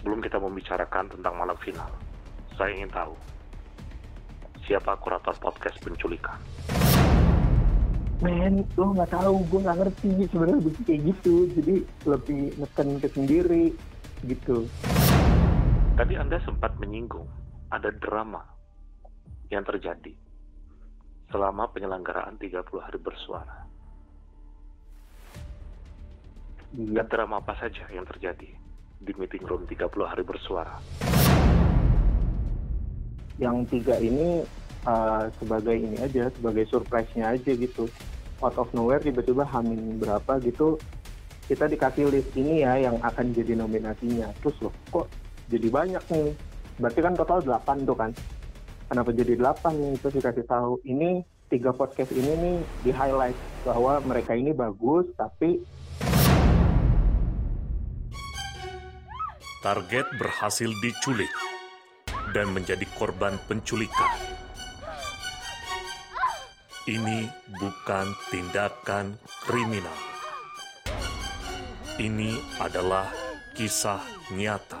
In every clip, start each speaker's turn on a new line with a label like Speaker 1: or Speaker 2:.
Speaker 1: sebelum kita membicarakan tentang malam final, saya ingin tahu siapa kurator podcast penculikan.
Speaker 2: Men, lo nggak tahu, gue nggak ngerti sebenarnya begitu kayak gitu. Jadi lebih neken ke sendiri gitu.
Speaker 1: Tadi Anda sempat menyinggung ada drama yang terjadi selama penyelenggaraan 30 hari bersuara.
Speaker 2: Iya.
Speaker 1: Drama apa saja yang terjadi di meeting room 30 hari bersuara?
Speaker 2: Yang tiga ini uh, sebagai ini aja, sebagai surprise-nya aja gitu. Out of nowhere tiba-tiba hamin berapa gitu, kita dikasih list ini ya yang akan jadi nominasinya. Terus loh, kok jadi banyak nih? Berarti kan total 8 tuh kan? Kenapa jadi 8 nih? Terus dikasih tahu, ini tiga podcast ini nih di highlight bahwa mereka ini bagus, tapi
Speaker 3: Target berhasil diculik dan menjadi korban penculikan. Ini bukan tindakan kriminal. Ini adalah kisah nyata.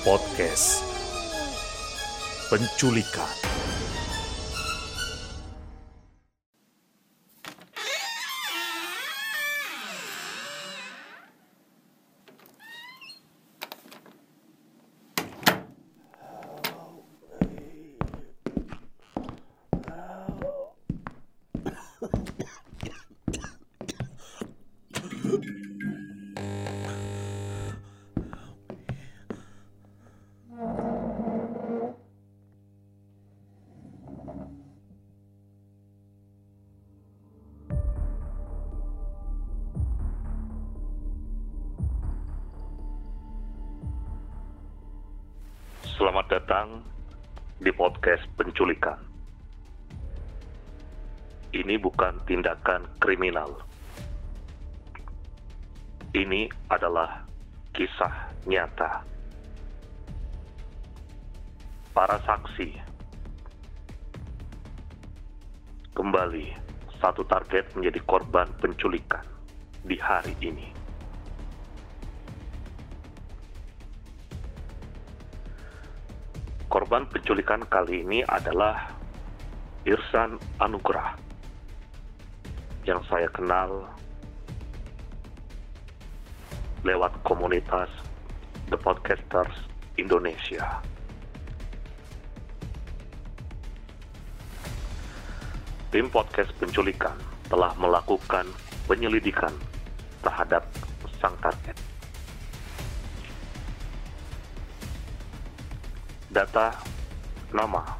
Speaker 3: Podcast Penculikan
Speaker 1: datang di podcast penculikan. Ini bukan tindakan kriminal. Ini adalah kisah nyata. Para saksi kembali satu target menjadi korban penculikan di hari ini. Korban penculikan kali ini adalah Irsan Anugrah yang saya kenal lewat komunitas The Podcasters Indonesia. Tim podcast penculikan telah melakukan penyelidikan terhadap sang target. Data nama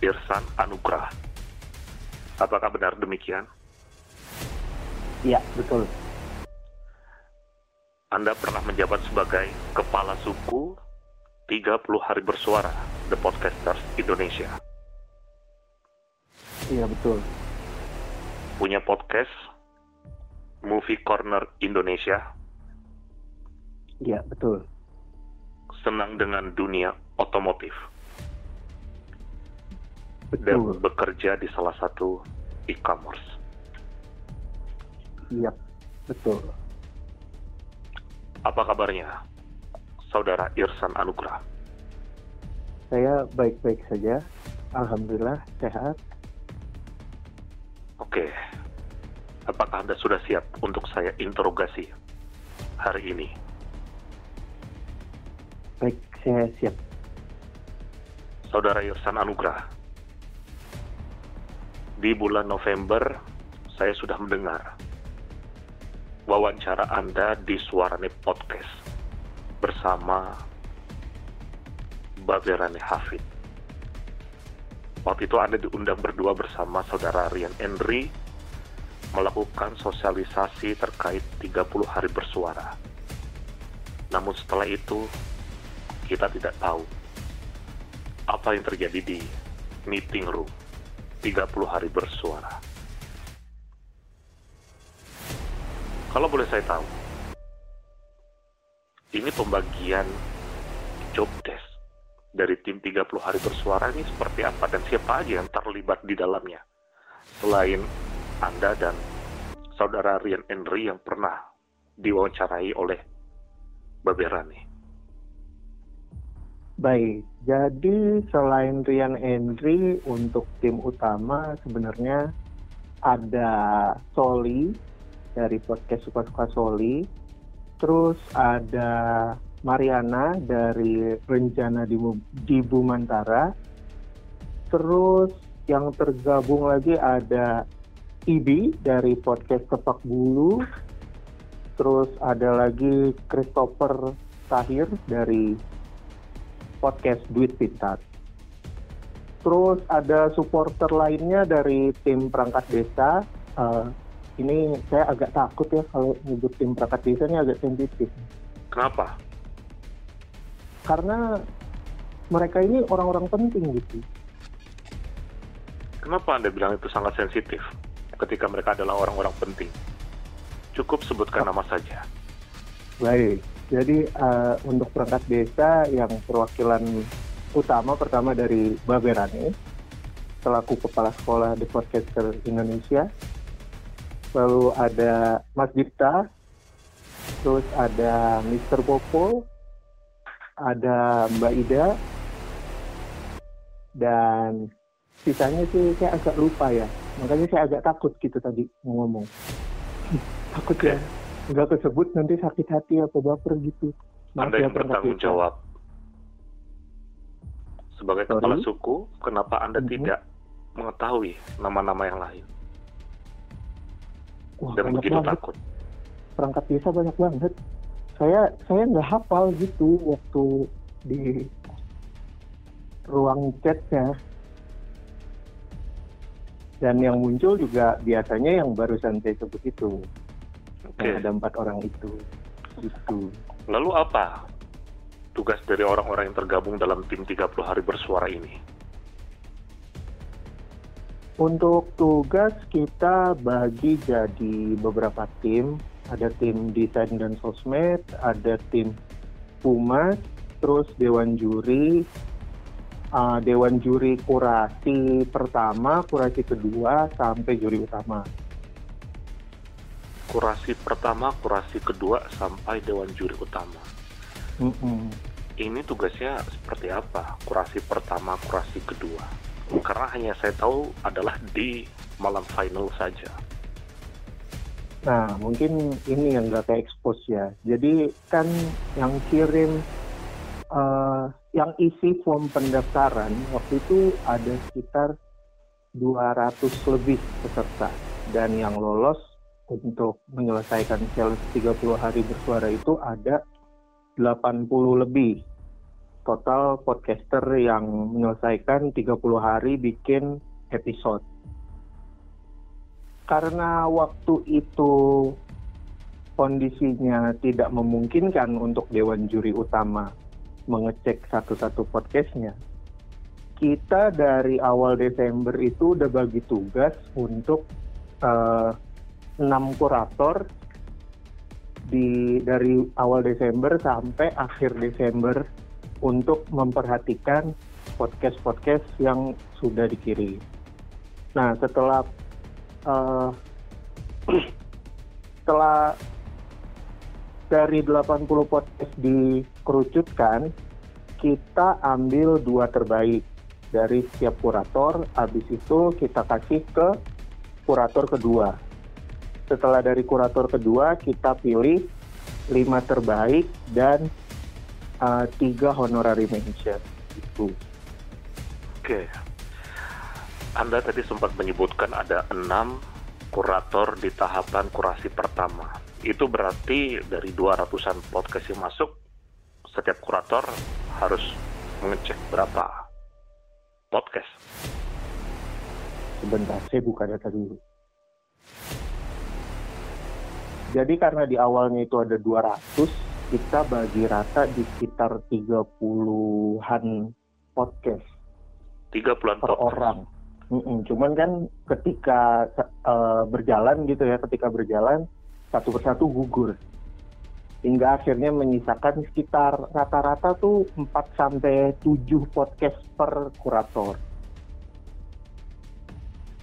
Speaker 1: Irsan Anugrah. Apakah benar demikian?
Speaker 2: ya betul.
Speaker 1: Anda pernah menjabat sebagai Kepala Suku 30 Hari Bersuara The Podcasters Indonesia.
Speaker 2: Iya betul.
Speaker 1: Punya podcast Movie Corner Indonesia.
Speaker 2: Iya betul.
Speaker 1: Senang dengan dunia otomotif. Dan
Speaker 2: Betul.
Speaker 1: bekerja di salah satu e-commerce.
Speaker 2: Iya betul.
Speaker 1: Apa kabarnya, Saudara Irsan Anugrah?
Speaker 2: Saya baik-baik saja. Alhamdulillah sehat.
Speaker 1: Oke, apakah Anda sudah siap untuk saya interogasi hari ini?
Speaker 2: Baik, saya siap.
Speaker 1: Saudara Irsan Anugrah, di bulan November saya sudah mendengar wawancara Anda di Suarane Podcast bersama Baberane Hafid. Waktu itu Anda diundang berdua bersama Saudara Rian Henry melakukan sosialisasi terkait 30 hari bersuara. Namun setelah itu, kita tidak tahu apa yang terjadi di meeting room 30 hari bersuara. Kalau boleh saya tahu, ini pembagian job desk dari tim 30 hari bersuara ini seperti apa dan siapa aja yang terlibat di dalamnya? Selain Anda dan saudara Rian Henry yang pernah diwawancarai oleh Baberani.
Speaker 2: Baik, jadi selain Rian Henry untuk tim utama sebenarnya ada Soli dari podcast Suka-Suka Soli, terus ada Mariana dari Rencana di, di Bumantara, terus yang tergabung lagi ada Ibi dari podcast Kepak Bulu, terus ada lagi Christopher Tahir dari podcast Duit Pintar. Terus ada supporter lainnya dari tim perangkat desa. Uh, ini saya agak takut ya kalau nyebut tim perangkat desa ini agak sensitif.
Speaker 1: Kenapa?
Speaker 2: Karena mereka ini orang-orang penting gitu.
Speaker 1: Kenapa Anda bilang itu sangat sensitif ketika mereka adalah orang-orang penting? Cukup sebutkan nama saja.
Speaker 2: Baik, jadi uh, untuk perangkat desa yang perwakilan utama pertama dari Baberani selaku kepala sekolah di Podcaster Indonesia. Lalu ada Mas Dipta, terus ada Mr. Popo, ada Mbak Ida, dan sisanya sih saya agak lupa ya. Makanya saya agak takut gitu tadi ngomong. takut ya nggak kesebut nanti sakit hati apa baper gitu.
Speaker 1: Maaf Anda ya, yang bertanggung jawab. Sebagai Sorry? kepala suku, kenapa Anda mm -hmm. tidak mengetahui nama-nama yang lain? Wah, Dan begitu banget. takut.
Speaker 2: Perangkat desa banyak banget. Saya saya nggak hafal gitu waktu di ruang chatnya. Dan yang muncul juga biasanya yang barusan saya sebut itu okay. ada empat orang itu. Itu.
Speaker 1: Lalu apa tugas dari orang-orang yang tergabung dalam tim 30 hari bersuara ini?
Speaker 2: Untuk tugas kita bagi jadi beberapa tim. Ada tim desain dan sosmed ada tim humas terus dewan juri. Uh, dewan juri kurasi pertama kurasi kedua sampai juri utama
Speaker 1: kurasi pertama, kurasi kedua sampai dewan juri utama. Mm -hmm. Ini tugasnya seperti apa? Kurasi pertama, kurasi kedua. Karena hanya saya tahu adalah di malam final saja.
Speaker 2: Nah, mungkin ini yang nggak kayak expose ya. Jadi kan yang kirim, uh, yang isi form pendaftaran waktu itu ada sekitar 200 lebih peserta dan yang lolos untuk menyelesaikan challenge 30 hari bersuara itu ada 80 lebih total podcaster yang menyelesaikan 30 hari bikin episode. Karena waktu itu kondisinya tidak memungkinkan untuk Dewan Juri Utama mengecek satu-satu podcastnya, kita dari awal Desember itu udah bagi tugas untuk uh, enam kurator di dari awal Desember sampai akhir Desember untuk memperhatikan podcast-podcast yang sudah dikirim. Nah, setelah uh, setelah dari 80 podcast dikerucutkan, kita ambil dua terbaik dari setiap kurator. Habis itu kita kasih ke kurator kedua setelah dari kurator kedua kita pilih lima terbaik dan uh, tiga honorary mention itu.
Speaker 1: Oke, Anda tadi sempat menyebutkan ada enam kurator di tahapan kurasi pertama. Itu berarti dari 200-an podcast yang masuk, setiap kurator harus mengecek berapa podcast.
Speaker 2: Sebentar, saya buka data dulu. Jadi karena di awalnya itu ada 200, kita bagi rata di sekitar 30-an podcast.
Speaker 1: 30-an
Speaker 2: per podcast. orang. Mm -mm. Cuman kan ketika uh, berjalan gitu ya, ketika berjalan satu persatu gugur. Hingga akhirnya menyisakan sekitar rata-rata tuh 4 sampai 7 podcast per kurator.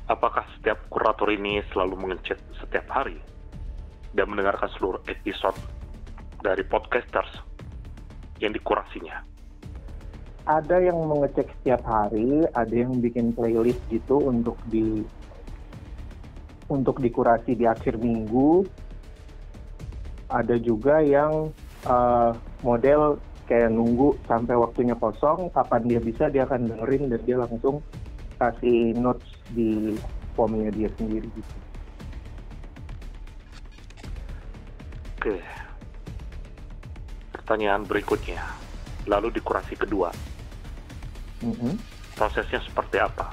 Speaker 1: Apakah setiap kurator ini selalu mengecek setiap hari dan mendengarkan seluruh episode dari podcasters yang dikurasinya?
Speaker 2: Ada yang mengecek setiap hari, ada yang bikin playlist gitu untuk di untuk dikurasi di akhir minggu. Ada juga yang uh, model kayak nunggu sampai waktunya kosong, kapan dia bisa dia akan dengerin dan dia langsung kasih notes di formnya dia sendiri gitu.
Speaker 1: Oke. Pertanyaan berikutnya. Lalu di kurasi kedua.
Speaker 2: Mm -hmm.
Speaker 1: Prosesnya seperti apa?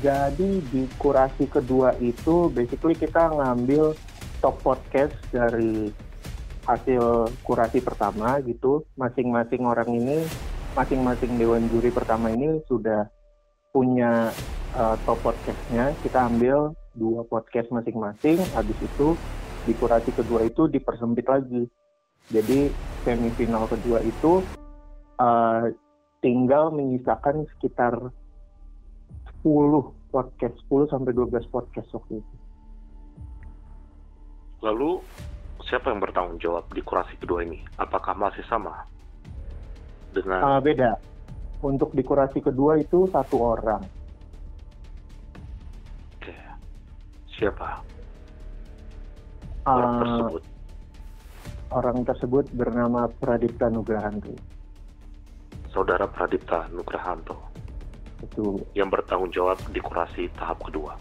Speaker 2: Jadi di kurasi kedua itu basically kita ngambil top podcast dari hasil kurasi pertama gitu. Masing-masing orang ini masing-masing dewan juri pertama ini sudah punya uh, top podcastnya kita ambil dua podcast masing-masing habis itu di kurasi kedua itu dipersempit lagi jadi semifinal kedua itu uh, tinggal menyisakan sekitar 10 podcast 10 sampai 12 podcast waktu itu
Speaker 1: lalu siapa yang bertanggung jawab di kurasi kedua ini apakah masih sama dengan
Speaker 2: uh, beda. Untuk di kurasi kedua itu satu orang.
Speaker 1: Siapa? Orang uh, tersebut.
Speaker 2: Orang tersebut bernama Pradipta Nugrahanto.
Speaker 1: Saudara Pradipta Nugrahanto.
Speaker 2: Betul.
Speaker 1: Yang bertanggung jawab di kurasi tahap kedua.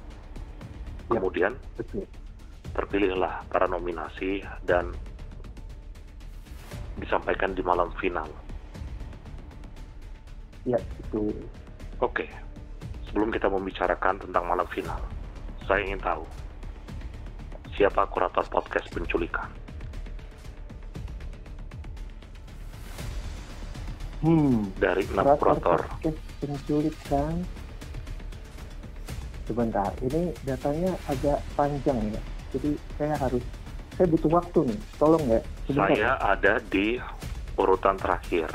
Speaker 1: Ya, Kemudian
Speaker 2: betul.
Speaker 1: terpilihlah para nominasi dan disampaikan di malam final
Speaker 2: Ya, itu.
Speaker 1: Oke. Sebelum kita membicarakan tentang malam final, saya ingin tahu siapa kurator podcast penculikan.
Speaker 2: Hmm,
Speaker 1: dari enam kurator.
Speaker 2: Podcast penculikan. Sebentar, ini datanya agak panjang ya. Jadi saya harus saya butuh waktu nih. Tolong ya.
Speaker 1: Sebentar. Saya ada di urutan terakhir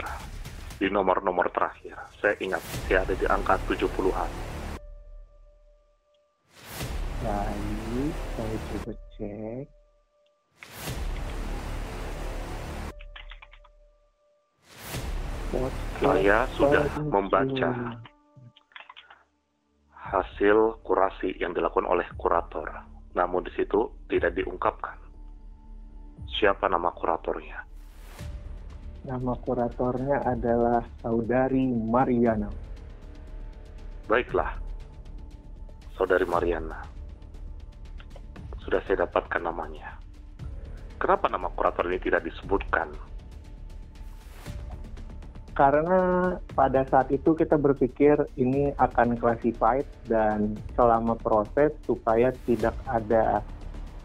Speaker 1: di nomor-nomor terakhir. Saya ingat, saya ada di angka 70-an.
Speaker 2: Baik, saya coba cek.
Speaker 1: Saya sudah membaca hasil kurasi yang dilakukan oleh kurator. Namun di situ tidak diungkapkan siapa nama kuratornya.
Speaker 2: Nama kuratornya adalah Saudari Mariana.
Speaker 1: Baiklah, Saudari Mariana. Sudah saya dapatkan namanya. Kenapa nama kurator ini tidak disebutkan?
Speaker 2: Karena pada saat itu kita berpikir ini akan classified dan selama proses supaya tidak ada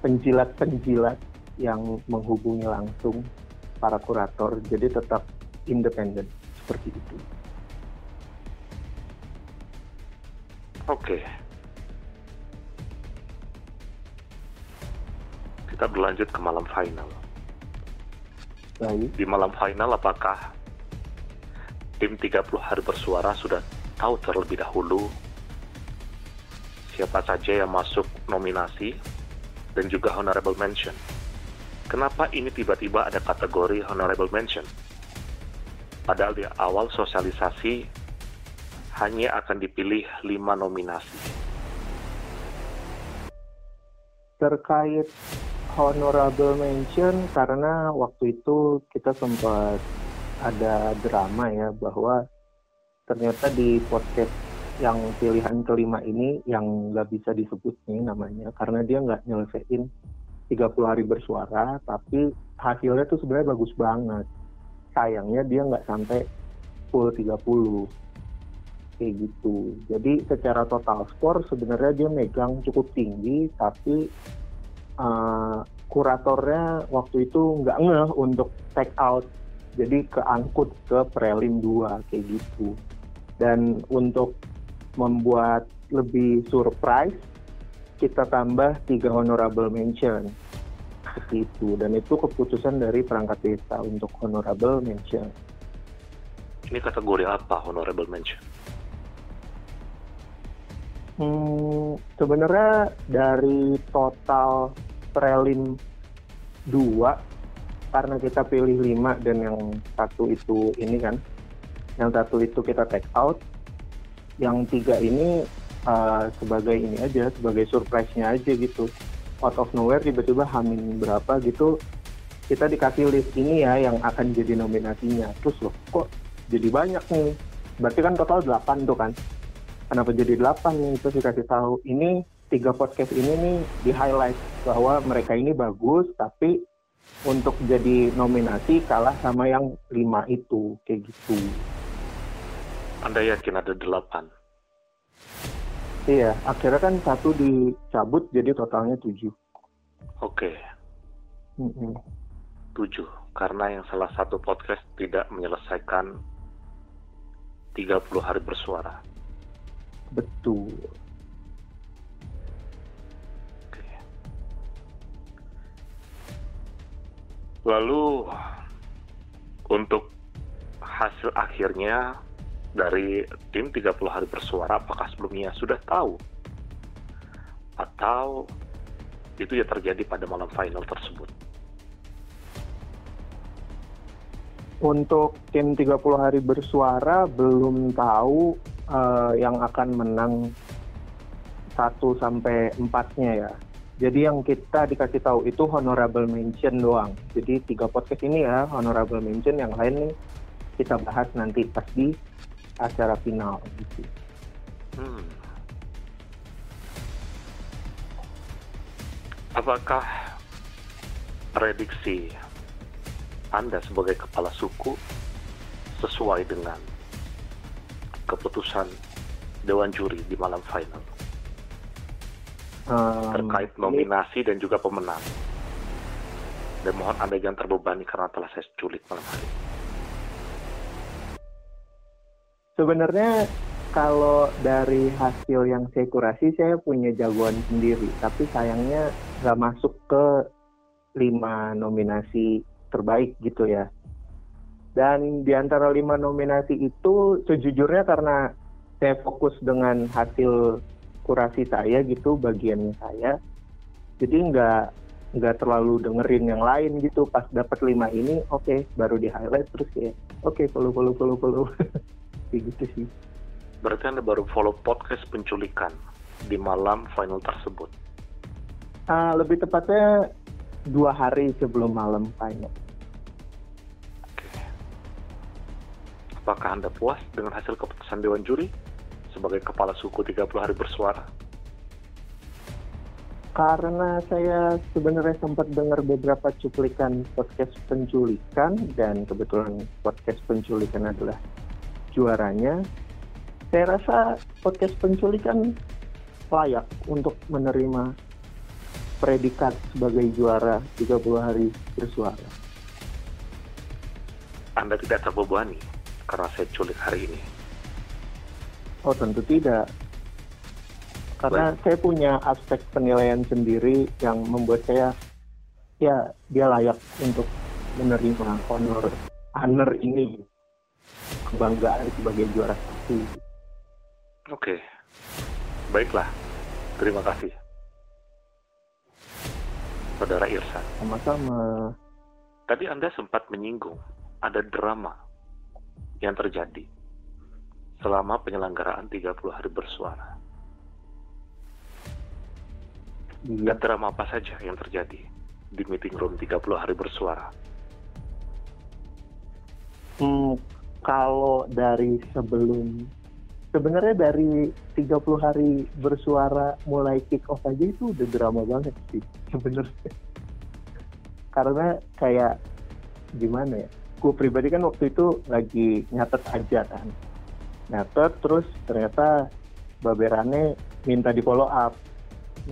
Speaker 2: penjilat-penjilat yang menghubungi langsung para kurator jadi tetap independen seperti itu.
Speaker 1: Oke. Kita berlanjut ke malam final.
Speaker 2: Baik.
Speaker 1: Di malam final apakah tim 30 hari bersuara sudah tahu terlebih dahulu siapa saja yang masuk nominasi dan juga honorable mention? Kenapa ini tiba-tiba ada kategori honorable mention? Padahal di awal sosialisasi hanya akan dipilih lima nominasi.
Speaker 2: Terkait honorable mention karena waktu itu kita sempat ada drama ya bahwa ternyata di podcast yang pilihan kelima ini yang nggak bisa disebut nih namanya karena dia nggak nyelesain 30 hari bersuara tapi hasilnya tuh sebenarnya bagus banget. Sayangnya dia nggak sampai full 30 kayak gitu. Jadi secara total skor sebenarnya dia megang cukup tinggi tapi uh, kuratornya waktu itu nggak ngeh untuk take out jadi keangkut ke prelim 2 kayak gitu dan untuk membuat lebih surprise kita tambah tiga honorable mention seperti itu dan itu keputusan dari perangkat desa untuk honorable mention.
Speaker 1: Ini kategori apa honorable mention?
Speaker 2: Hmm, sebenarnya dari total prelim dua karena kita pilih lima dan yang satu itu ini kan, yang satu itu kita take out, yang tiga ini uh, sebagai ini aja, sebagai surprise-nya aja gitu. Out of nowhere tiba-tiba hamin berapa gitu, kita dikasih list ini ya yang akan jadi nominasinya. Terus loh, kok jadi banyak nih? Berarti kan total 8 tuh kan. Kenapa jadi 8 nih? Terus dikasih tahu, ini tiga podcast ini nih di highlight bahwa mereka ini bagus tapi untuk jadi nominasi kalah sama yang lima itu kayak gitu.
Speaker 1: Anda yakin ada delapan?
Speaker 2: Iya, akhirnya kan satu dicabut jadi totalnya tujuh.
Speaker 1: Oke.
Speaker 2: Mm-mm.
Speaker 1: Tujuh. Karena yang salah satu podcast tidak menyelesaikan 30 hari bersuara.
Speaker 2: Betul.
Speaker 1: Lalu untuk hasil akhirnya dari tim 30 hari bersuara apakah sebelumnya sudah tahu atau itu ya terjadi pada malam final tersebut.
Speaker 2: Untuk tim 30 hari bersuara belum tahu eh, yang akan menang 1 sampai 4-nya ya. Jadi yang kita dikasih tahu itu honorable mention doang. Jadi tiga podcast ini ya honorable mention, yang lain nih kita bahas nanti pas di acara final gitu.
Speaker 1: Hmm. Apakah prediksi Anda sebagai kepala suku sesuai dengan keputusan Dewan Juri di malam final
Speaker 2: Um,
Speaker 1: terkait
Speaker 2: ini-
Speaker 1: nominasi dan juga pemenang? Dan mohon Anda jangan terbebani karena telah saya culik malam hari.
Speaker 2: Sebenarnya kalau dari hasil yang saya kurasi saya punya jagoan sendiri, tapi sayangnya nggak masuk ke lima nominasi terbaik gitu ya. Dan di antara lima nominasi itu sejujurnya karena saya fokus dengan hasil kurasi saya gitu bagiannya saya, jadi nggak nggak terlalu dengerin yang lain gitu. Pas dapat lima ini, oke baru di highlight terus ya, oke follow follow follow follow. Kayak gitu sih.
Speaker 1: Berarti Anda baru follow podcast penculikan di malam final tersebut.
Speaker 2: Ah, lebih tepatnya dua hari sebelum malam final.
Speaker 1: Oke. Apakah Anda puas dengan hasil keputusan Dewan Juri sebagai kepala suku 30 hari bersuara?
Speaker 2: Karena saya sebenarnya sempat dengar beberapa cuplikan podcast penculikan dan kebetulan podcast penculikan adalah juaranya. Saya rasa podcast penculikan layak untuk menerima predikat sebagai juara 30 hari bersuara.
Speaker 1: Anda tidak terbebani karena saya culik hari ini.
Speaker 2: Oh tentu tidak. Karena saya punya aspek penilaian sendiri yang membuat saya ya dia layak untuk menerima honor honor ini kebanggaan sebagai juara satu.
Speaker 1: Oke. Baiklah. Terima kasih. Saudara Irsan,
Speaker 2: Sama-sama.
Speaker 1: tadi Anda sempat menyinggung ada drama yang terjadi selama penyelenggaraan 30 hari bersuara. Dan drama apa saja yang terjadi di meeting room 30 hari bersuara?
Speaker 2: Hmm, kalau dari sebelum sebenarnya dari 30 hari bersuara mulai kick off aja itu udah drama banget sih sebenarnya. Karena kayak gimana ya? Gue pribadi kan waktu itu lagi nyatet aja kan. Nyatet terus ternyata baberannya minta di follow up,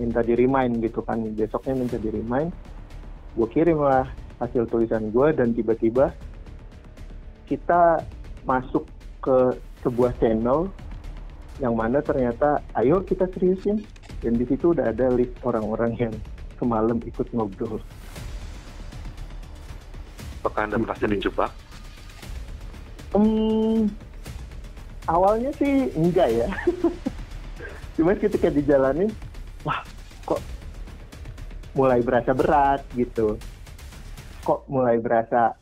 Speaker 2: minta di remind gitu kan. Besoknya minta di remind. Gue kirim lah hasil tulisan gue dan tiba-tiba kita masuk ke sebuah channel yang mana ternyata ayo kita seriusin dan di situ udah ada list orang-orang yang semalam ikut ngobrol.
Speaker 1: Apakah Anda merasa
Speaker 2: Gitu.
Speaker 1: dijebak?
Speaker 2: Hmm, awalnya sih enggak ya. cuman ketika dijalanin wah kok mulai berasa berat gitu kok mulai berasa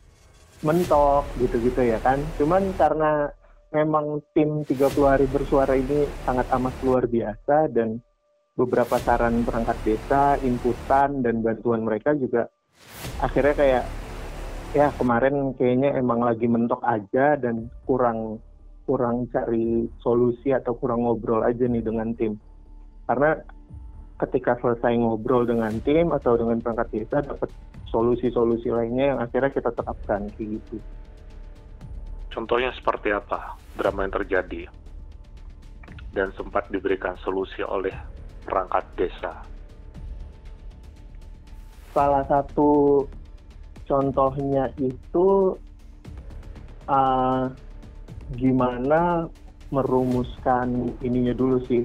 Speaker 2: mentok gitu-gitu ya kan cuman karena memang tim 30 hari bersuara ini sangat amat luar biasa dan beberapa saran perangkat desa, inputan dan bantuan mereka juga akhirnya kayak ya kemarin kayaknya emang lagi mentok aja dan kurang kurang cari solusi atau kurang ngobrol aja nih dengan tim. Karena ketika selesai ngobrol dengan tim atau dengan perangkat desa dapat solusi-solusi lainnya yang akhirnya kita terapkan kayak gitu.
Speaker 1: Contohnya seperti apa drama yang terjadi dan sempat diberikan solusi oleh perangkat desa?
Speaker 2: Salah satu contohnya itu uh, gimana merumuskan ininya dulu sih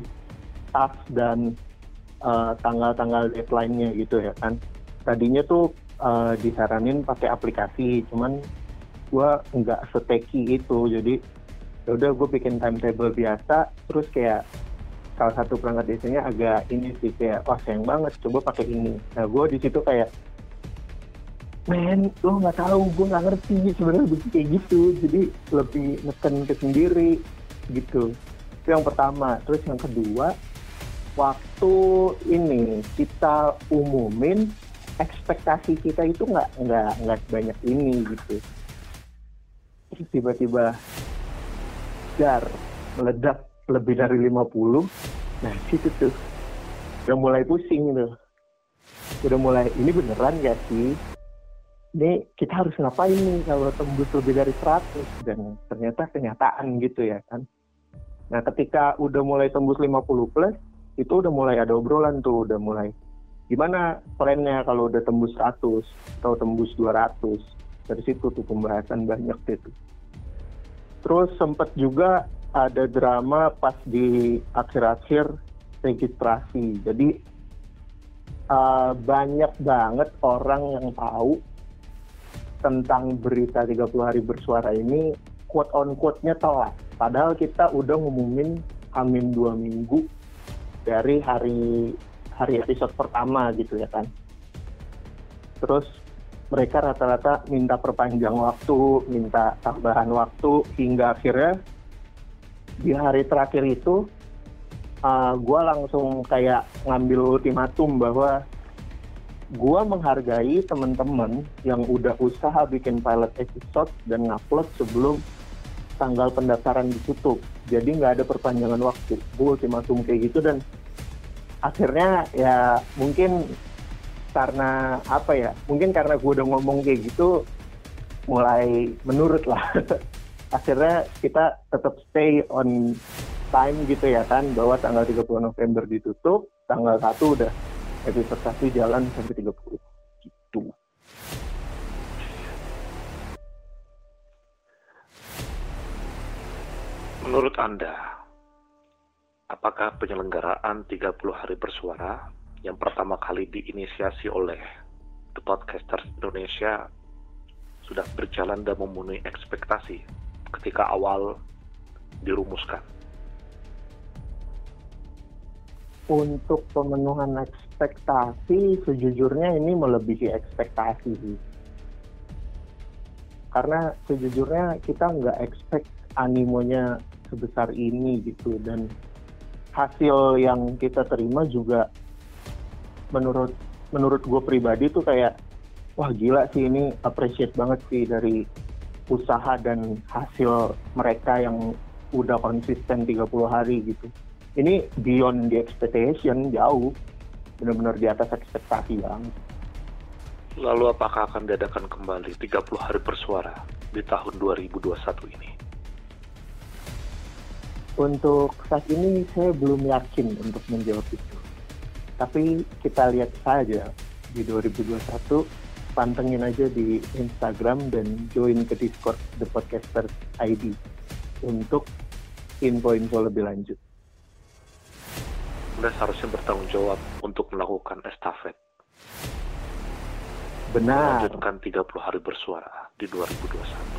Speaker 2: task dan uh, tanggal-tanggal deadline-nya gitu ya kan. Tadinya tuh uh, disaranin pakai aplikasi, cuman gue nggak seteki itu, jadi ya udah gue bikin timetable biasa, terus kayak salah satu perangkat desanya agak ini sih kayak wah sayang banget coba pakai ini nah gue di situ kayak men lo nggak tahu gue nggak ngerti sebenarnya begini kayak gitu. Jadi lebih neken ke sendiri gitu. Itu yang pertama. Terus yang kedua waktu ini kita umumin ekspektasi kita itu nggak nggak nggak banyak ini gitu. Terus tiba-tiba dar meledak lebih dari 50 nah situ tuh. Udah mulai pusing tuh. Udah mulai ini beneran gak sih ini kita harus ngapain nih kalau tembus lebih dari 100 dan ternyata kenyataan gitu ya kan? Nah ketika udah mulai tembus 50 plus itu udah mulai ada obrolan tuh udah mulai gimana trennya kalau udah tembus 100 atau tembus 200 dari situ tuh pembahasan banyak gitu terus sempat juga ada drama pas di akhir-akhir registrasi. Jadi uh, banyak banget orang yang tahu tentang berita 30 hari bersuara ini quote on quote-nya telat. Padahal kita udah ngumumin amin dua minggu dari hari hari episode pertama gitu ya kan. Terus mereka rata-rata minta perpanjang waktu, minta tambahan waktu hingga akhirnya di hari terakhir itu uh, gue langsung kayak ngambil ultimatum bahwa gue menghargai teman-teman yang udah usaha bikin pilot episode dan ngupload sebelum tanggal pendaftaran ditutup. Jadi nggak ada perpanjangan waktu. Gue ultimatum kayak gitu dan akhirnya ya mungkin karena apa ya? Mungkin karena gue udah ngomong kayak gitu mulai menurut lah. akhirnya kita tetap stay on time gitu ya kan bahwa tanggal 30 November ditutup, tanggal 1 udah episode 1 jalan sampai 30 gitu.
Speaker 1: Menurut Anda, apakah penyelenggaraan 30 hari bersuara yang pertama kali diinisiasi oleh The Podcasters Indonesia sudah berjalan dan memenuhi ekspektasi ketika awal dirumuskan?
Speaker 2: Untuk pemenuhan ekspektasi, sejujurnya ini melebihi ekspektasi Karena sejujurnya kita nggak expect animonya sebesar ini gitu dan hasil yang kita terima juga menurut menurut gue pribadi tuh kayak wah gila sih ini appreciate banget sih dari usaha dan hasil mereka yang udah konsisten 30 hari gitu. Ini beyond the expectation jauh, benar-benar di atas ekspektasi banget.
Speaker 1: Lalu apakah akan diadakan kembali 30 hari bersuara di tahun 2021 ini?
Speaker 2: Untuk saat ini saya belum yakin untuk menjawab itu. Tapi kita lihat saja di 2021 pantengin aja di Instagram dan join ke Discord The Podcaster ID untuk info-info lebih lanjut.
Speaker 1: Anda seharusnya bertanggung jawab untuk melakukan estafet.
Speaker 2: Benar.
Speaker 1: Melanjutkan 30 hari bersuara di 2021.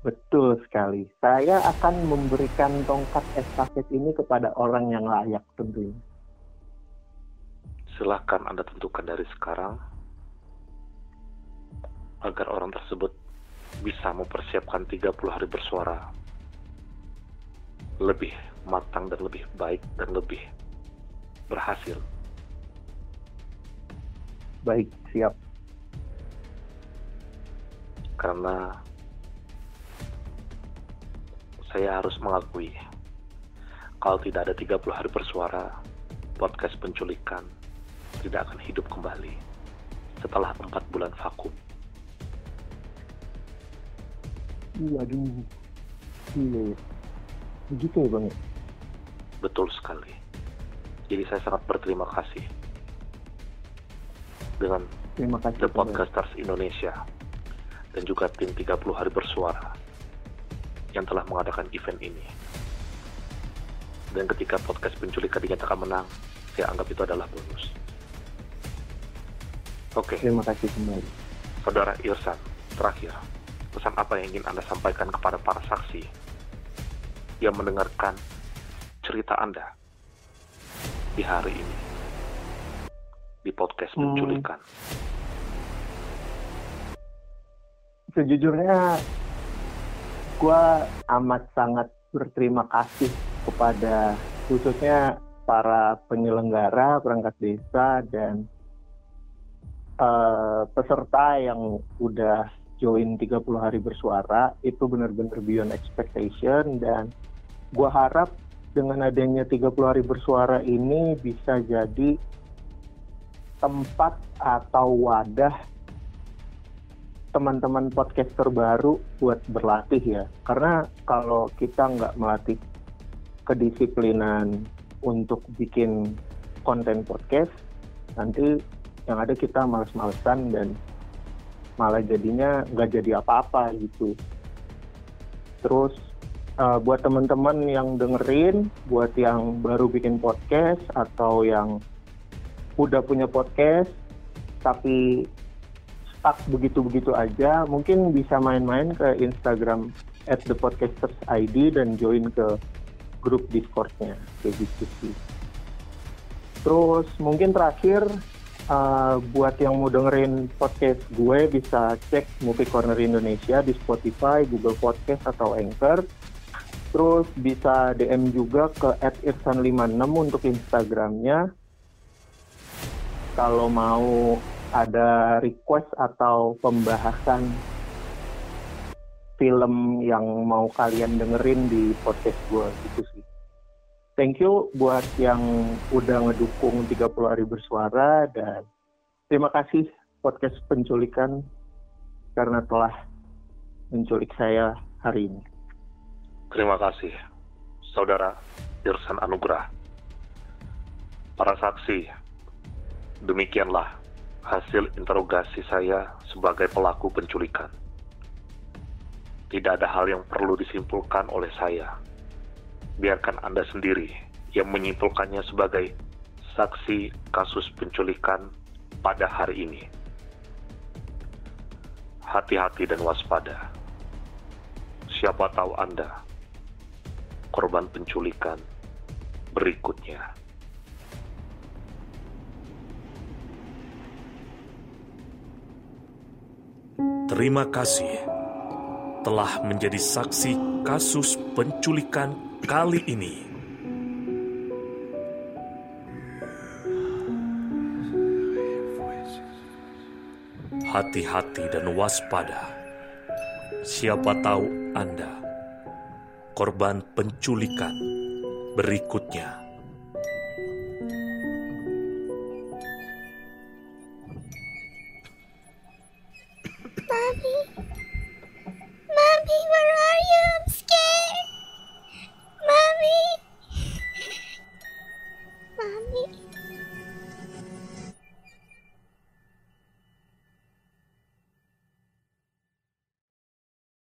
Speaker 2: Betul sekali. Saya akan memberikan tongkat estafet ini kepada orang yang layak tentunya.
Speaker 1: Silahkan Anda tentukan dari sekarang agar orang tersebut bisa mempersiapkan 30 hari bersuara lebih matang dan lebih baik dan lebih berhasil.
Speaker 2: Baik, siap.
Speaker 1: Karena saya harus mengakui kalau tidak ada 30 hari bersuara, podcast penculikan tidak akan hidup kembali setelah empat bulan vakum.
Speaker 2: Waduh, iya. Begitu ya bang?
Speaker 1: Betul sekali. Jadi saya sangat berterima kasih dengan
Speaker 2: Terima kasih.
Speaker 1: The Podcasters Indonesia dan juga tim 30 hari bersuara yang telah mengadakan event ini. Dan ketika podcast penculikan dinyatakan menang, saya anggap itu adalah bonus. Oke,
Speaker 2: Terima kasih kembali.
Speaker 1: Saudara Irsan, terakhir, pesan apa yang ingin Anda sampaikan kepada para saksi yang mendengarkan cerita Anda di hari ini di podcast
Speaker 2: Hmm.
Speaker 1: penculikan?
Speaker 2: Sejujurnya, gue amat sangat berterima kasih kepada khususnya para penyelenggara perangkat desa dan eh, peserta yang udah join 30 hari bersuara itu benar-benar beyond expectation dan gue harap dengan adanya 30 hari bersuara ini bisa jadi tempat atau wadah teman-teman podcaster baru buat berlatih ya. Karena kalau kita nggak melatih kedisiplinan untuk bikin konten podcast, nanti yang ada kita males-malesan dan malah jadinya nggak jadi apa-apa gitu. Terus eh, buat teman-teman yang dengerin, buat yang baru bikin podcast atau yang udah punya podcast tapi stuck begitu-begitu aja, mungkin bisa main-main ke Instagram at the podcasters ID dan join ke grup Discord-nya kayak gitu sih. Terus mungkin terakhir uh, buat yang mau dengerin podcast gue bisa cek Movie Corner Indonesia di Spotify, Google Podcast atau Anchor. Terus bisa DM juga ke @irsan56 untuk Instagramnya. Kalau mau ada request atau pembahasan film yang mau kalian dengerin di podcast gue gitu sih. Thank you buat yang udah ngedukung 30 hari bersuara dan terima kasih podcast penculikan karena telah menculik saya hari ini.
Speaker 1: Terima kasih, Saudara Irsan Anugrah. Para saksi, demikianlah hasil interogasi saya sebagai pelaku penculikan. Tidak ada hal yang perlu disimpulkan oleh saya. Biarkan Anda sendiri yang menyimpulkannya sebagai saksi kasus penculikan pada hari ini. Hati-hati dan waspada. Siapa tahu Anda korban penculikan berikutnya.
Speaker 3: Terima kasih telah menjadi saksi kasus penculikan kali ini. Hati-hati dan waspada. Siapa tahu Anda korban penculikan berikutnya.